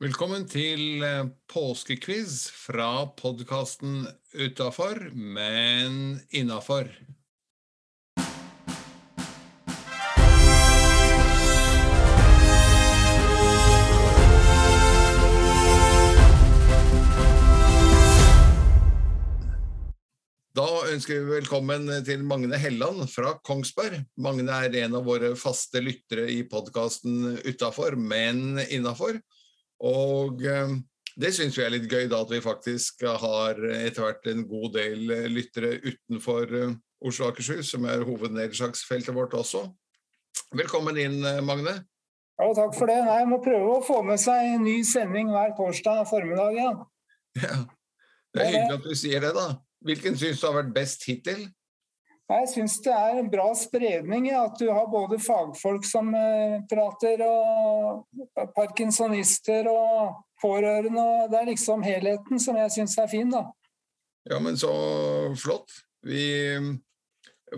Velkommen til eh, påskequiz fra podkasten Utafor, men innafor. Da ønsker vi velkommen til Magne Helland fra Kongsberg. Magne er en av våre faste lyttere i podkasten Utafor, men innafor. Og eh, det syns vi er litt gøy, da at vi faktisk har etter hvert en god del lyttere utenfor eh, Oslo og Akershus, som er hovednedslagsfeltet vårt også. Velkommen inn, eh, Magne. Ja, takk for det. Nei, jeg må prøve å få med seg en ny sending hver torsdag formiddag. Ja. ja. Det er hyggelig at du sier det, da. Hvilken syns du har vært best hittil? Jeg syns det er en bra spredning i at du har både fagfolk som eh, prater, og parkinsonister og pårørende. og Det er liksom helheten som jeg syns er fin, da. Ja, men så flott. Vi,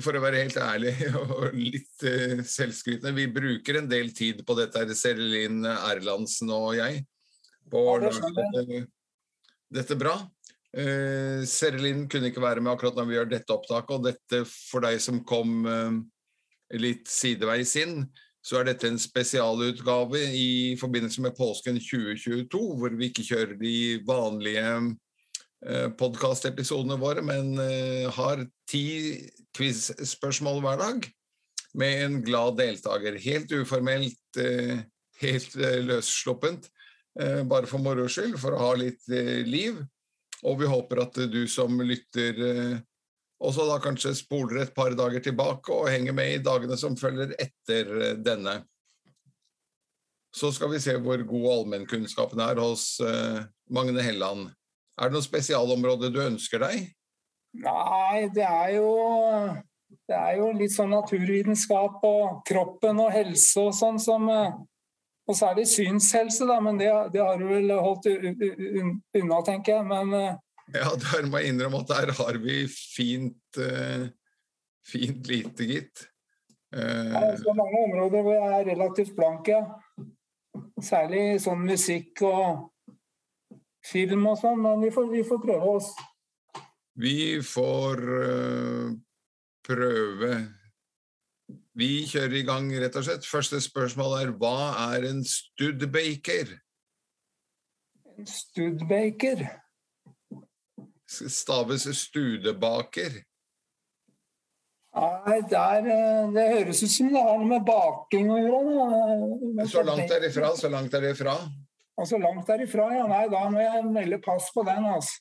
for å være helt ærlig og litt uh, selvskrytende, vi bruker en del tid på dette, Serelin Erlandsen og jeg, på å ja, lage dette bra. Uh, Serelin kunne ikke være med akkurat når vi gjør dette opptaket, og dette for deg som kom uh, litt sideveis inn, så er dette en spesialutgave i forbindelse med påsken 2022, hvor vi ikke kjører de vanlige uh, podkastepisodene våre, men uh, har ti quiz-spørsmål hver dag med en glad deltaker. Helt uformelt, helt løssluppent, bare for moro skyld, for å ha litt liv. Og vi håper at du som lytter eh, også da kanskje spoler et par dager tilbake og henger med i dagene som følger etter eh, denne. Så skal vi se hvor god allmennkunnskapen er hos uh, Magne Helland. Er det noe spesialområde du ønsker deg? Nei, det er jo det er jo litt sånn naturvitenskap og kroppen og helse og sånn som og så er det synshelse, da, men det, det har du vel holdt unna, tenker jeg. Men, eh, ja, der må jeg innrømme at der har vi fint, uh, fint lite, gitt. Uh, det er mange områder hvor jeg er relativt blank, ja. Særlig sånn musikk og film og sånn, men vi får, vi får, prøve oss. Vi får uh, prøve vi kjører i gang, rett og slett. Første spørsmål er hva er en studbaker? En studbaker? Staves studebaker. Nei, der, eh, det høres ut som det har noe med baking å gjøre. Så langt derifra, så langt derifra. Og så langt derifra, ja. Nei, da må jeg melde pass på den, altså.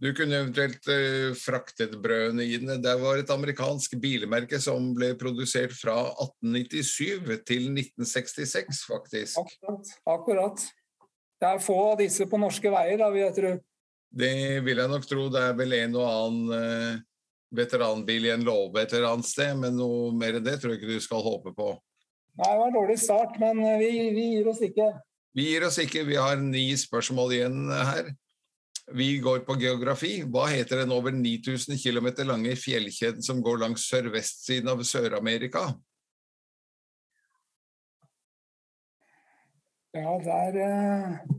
Du kunne eventuelt uh, fraktet brødene inn. Det var et amerikansk bilmerke som ble produsert fra 1897 til 1966, faktisk. Akkurat. akkurat. Det er få av disse på norske veier, da, vil jeg tro. Det vil jeg nok tro. Det er vel en og annen uh, veteranbil i en låve et eller annet sted, men noe mer enn det tror jeg ikke du skal håpe på. Nei, det var en dårlig start, men eh, vi, vi gir oss ikke. Vi gir oss ikke. Vi har ni spørsmål igjen her. Vi går på geografi. Hva heter den over 9000 km lange fjellkjeden som går langs sørvestsiden av Sør-Amerika? Ja, der uh...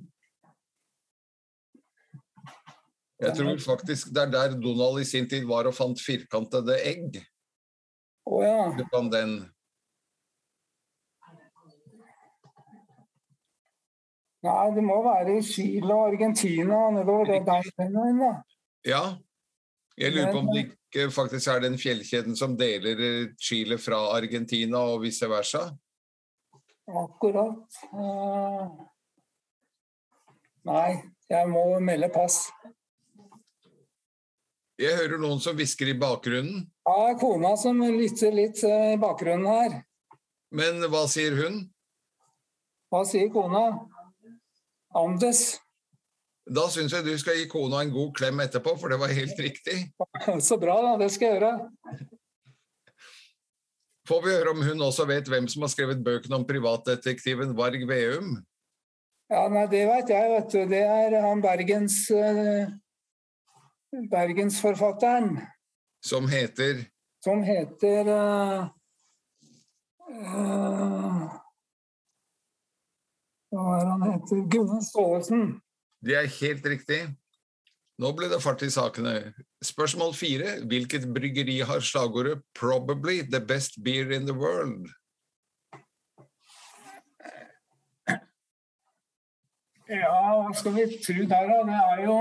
Jeg tror faktisk det er der Donald i sin tid var og fant firkantede egg. Å oh, ja. Du kan den. Nei, det må være i Chile og Argentina nedover det der. Ja. Jeg lurer på om det ikke faktisk er den fjellkjeden som deler eh, Chile fra Argentina og vice versa? Akkurat. Uh, nei, jeg må melde pass. Jeg hører noen som hvisker i bakgrunnen. Ja, det er kona som lytter litt eh, i bakgrunnen her. Men hva sier hun? Hva sier kona? Andes. Da syns jeg du skal gi kona en god klem etterpå, for det var helt riktig. Så bra, da. Det skal jeg gjøre. Får vi høre om hun også vet hvem som har skrevet bøkene om privatdetektiven Varg Veum? Ja, nei, det veit jeg, vet du. Det er han Bergens uh, Bergensforfatteren. Som heter? Som heter uh, uh, Hva er han heter? Gunnar Staalesen. Det er helt riktig. Nå ble det fart i sakene. Spørsmål fire. Hvilket bryggeri har slagordet 'Probably the best beer in the world'? Ja, hva skal vi tro der, da? Det er jo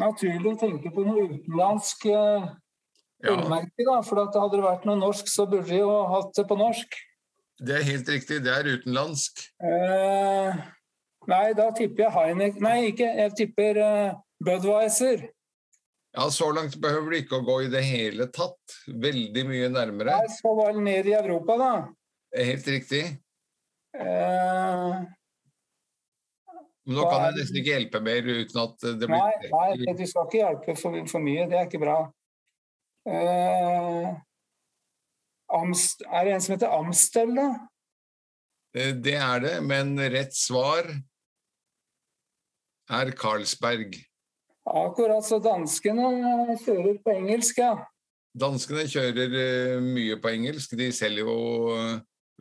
naturlig å tenke på noe utenlandsk eh, Ja, da. For at hadde det vært noe norsk, så burde de jo hatt det på norsk. Det er helt riktig. Det er utenlandsk. Eh, nei, da tipper jeg Heinek Nei, ikke. Jeg tipper eh, Budwiser. Ja, Så langt behøver du ikke å gå i det hele tatt. Veldig mye nærmere. Jeg skal det ned i Europa, da. Helt riktig. Eh, Men nå kan jeg nesten ikke hjelpe mer uten at det nei, nei, du skal ikke hjelpe for, for mye. Det er ikke bra. Eh, Amst, er det en som heter Amstel, da? Eh, Det er det, men rett svar er Carlsberg. Akkurat så danskene kjører på engelsk, ja. Danskene kjører eh, mye på engelsk. De selger jo eh,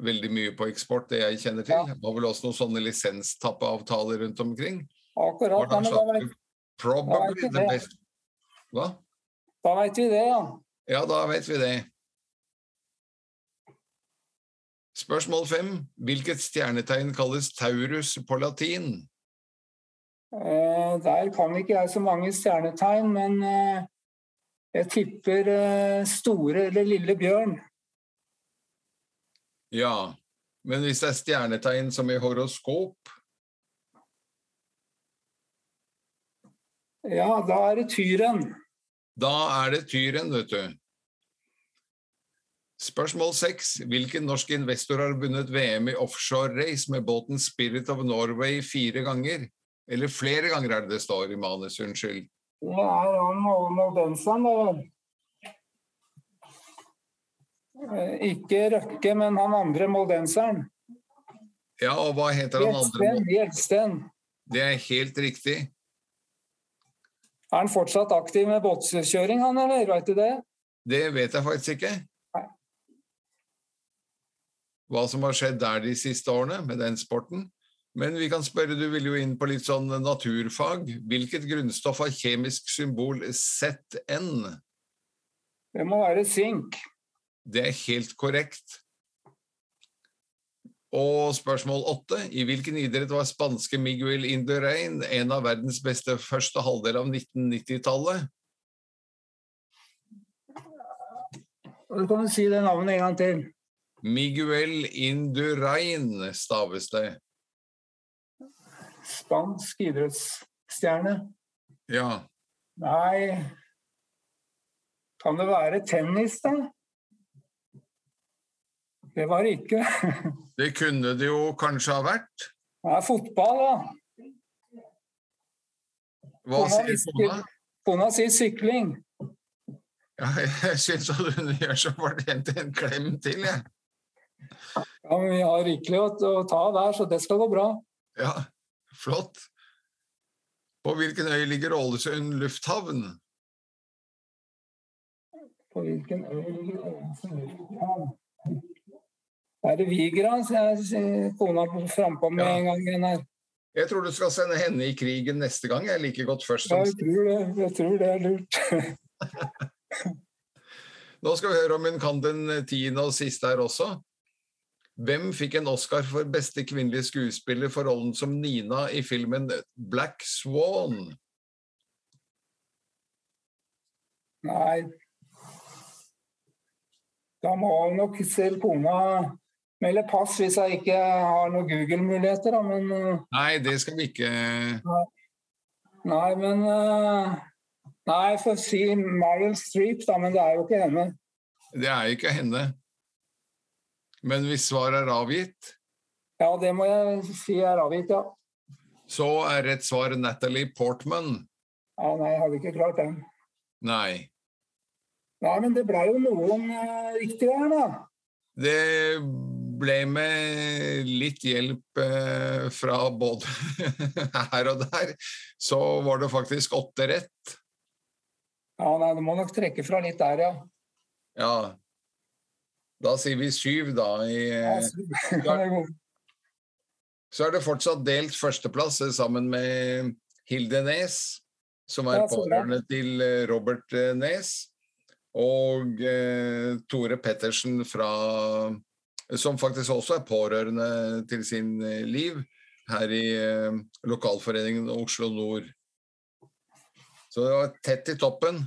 veldig mye på eksport, det jeg kjenner til. Ja. var vel også noen sånne lisenstappeavtaler rundt omkring. Akkurat. Da men da vet, Probably ikke the det. best Hva? da vet vi det, ja. Ja, da vet vi det. Spørsmål fem. Hvilket stjernetegn kalles Taurus på latin? Eh, der kan ikke jeg så mange stjernetegn, men eh, jeg tipper eh, store eller lille bjørn. Ja, men hvis det er stjernetegn som i horoskop, Ja, da er det tyren. da er det tyren, vet du. Spørsmål seks. Hvilken norsk investor har vunnet VM i offshore-race med båten Spirit of Norway fire ganger? Eller flere ganger er det det står i manus, unnskyld. Det er han moldenseren, da vel. Eh, Ikke Røkke, men han andre moldenseren. Ja, og hva heter han andre? Gjelsten. Det er helt riktig. Er han fortsatt aktiv med båtkjøring, han, eller? Vet du det? Det vet jeg faktisk ikke. Hva som har skjedd der de siste årene med den sporten. Men vi kan spørre, du vil jo inn på litt sånn naturfag. Hvilket grunnstoff har kjemisk symbol ZN? Det må være sink. Det er helt korrekt. Og spørsmål åtte. I hvilken idrett var spanske Miguel Indurain en av verdens beste første halvdel av 1990-tallet? Du kan si det navnet en gang til. Miguel Indurain staves det. Spansk idrettsstjerne. Ja. Nei Kan det være tennis, da? Det var det ikke. Det kunne det jo kanskje ha vært. Det er fotball, da. Hva Kona sier kona? Kona sier sykling. Ja, jeg syns at hun gjør så fortjent en klem til, jeg. Ja, men vi har rikelig å, ta av der, så det skal gå bra. Ja, flott. På hvilken øy ligger Ålesund lufthavn? På hvilken øy ligger Ålesund lufthavn? Er det Vigra, sier kona frampå med Ja. en gang igjen her. Jeg tror du skal sende henne i krigen neste gang. Jeg liker godt først Ja, jeg tror det, jeg tror det er lurt. Nå skal vi høre om hun kan den tiende og siste her også. Hvem fikk en Oscar for beste kvinnelige skuespiller for rollen som Nina i filmen Black Swan? Nei. Da må nok selv kona melde pass hvis jeg ikke har noen Google-muligheter, da. Men eh, Nei, det skal vi ikke Nei, men eh, Nei, jeg får si Meryl Streep, da, men det er jo ikke henne. Det er ikke henne. Men hvis svaret er avgitt, Ja, det må jeg si er avgitt, ja. så er rett svar Natalie Portman. ja. Nei, jeg hadde ikke klart den. Nei. Nei, men det blei jo noen eh, riktige her, da. Det ble med litt hjelp eh, fra både her og der, så var det faktisk åtte rett. Ja, nei, Du må nok trekke fra litt der, ja. Ja. Da sier vi syv, da. I, eh, så- er det fortsatt delt førsteplass sammen med Hilde Nes, som er pårørende til Robert Nes, og eh, Tore Pettersen fra Som faktisk også er pårørende til sin liv her i eh, lokalforeningen Oslo Nord. Så det var tett i toppen.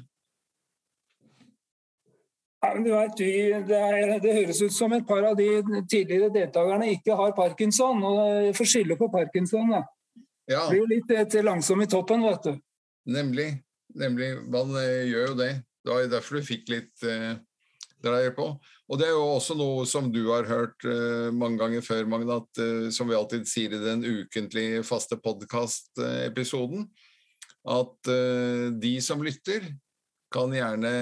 Ja, du vet, det, er, det, høres ut som et par av de tidligere deltakerne ikke har parkinson. og Får skylde på parkinson. da. Ja. Blir jo litt til langsom i toppen, vet du. Nemlig. Nemlig. Man eh, gjør jo det. Det var derfor du fikk litt eh, dreier på. Og det er jo også noe som du har hørt eh, mange ganger før, Magne, at, eh, som vi alltid sier i den ukentlige faste podkast-episoden, at eh, de som lytter, kan gjerne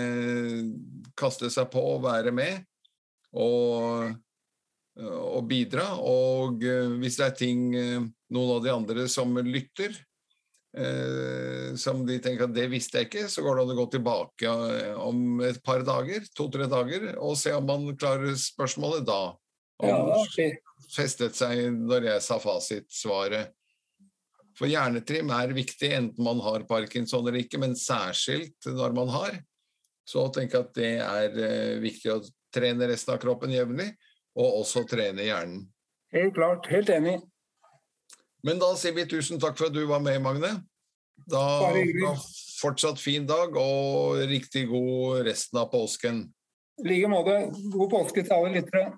kaste seg på og være med og, og bidra. Og eh, hvis det er ting eh, noen av de andre som lytter, eh, som de tenker at det visste jeg ikke, så går det an å gå tilbake om et par dager, to-tre dager, og se om man klarer spørsmålet da. Om ja, festet seg når jeg sa fasitsvaret. For hjernetrim er viktig enten man har parkinson eller ikke, men særskilt når man har. Så jeg at det er eh, viktig å trene resten av kroppen jevnlig, og også trene hjernen. Helt klart. Helt enig. Men da sier vi tusen takk for at du var med, Magne. Da, da fortsatt fin dag og riktig god resten av påsken. I like måte. God påske til alle lyttere.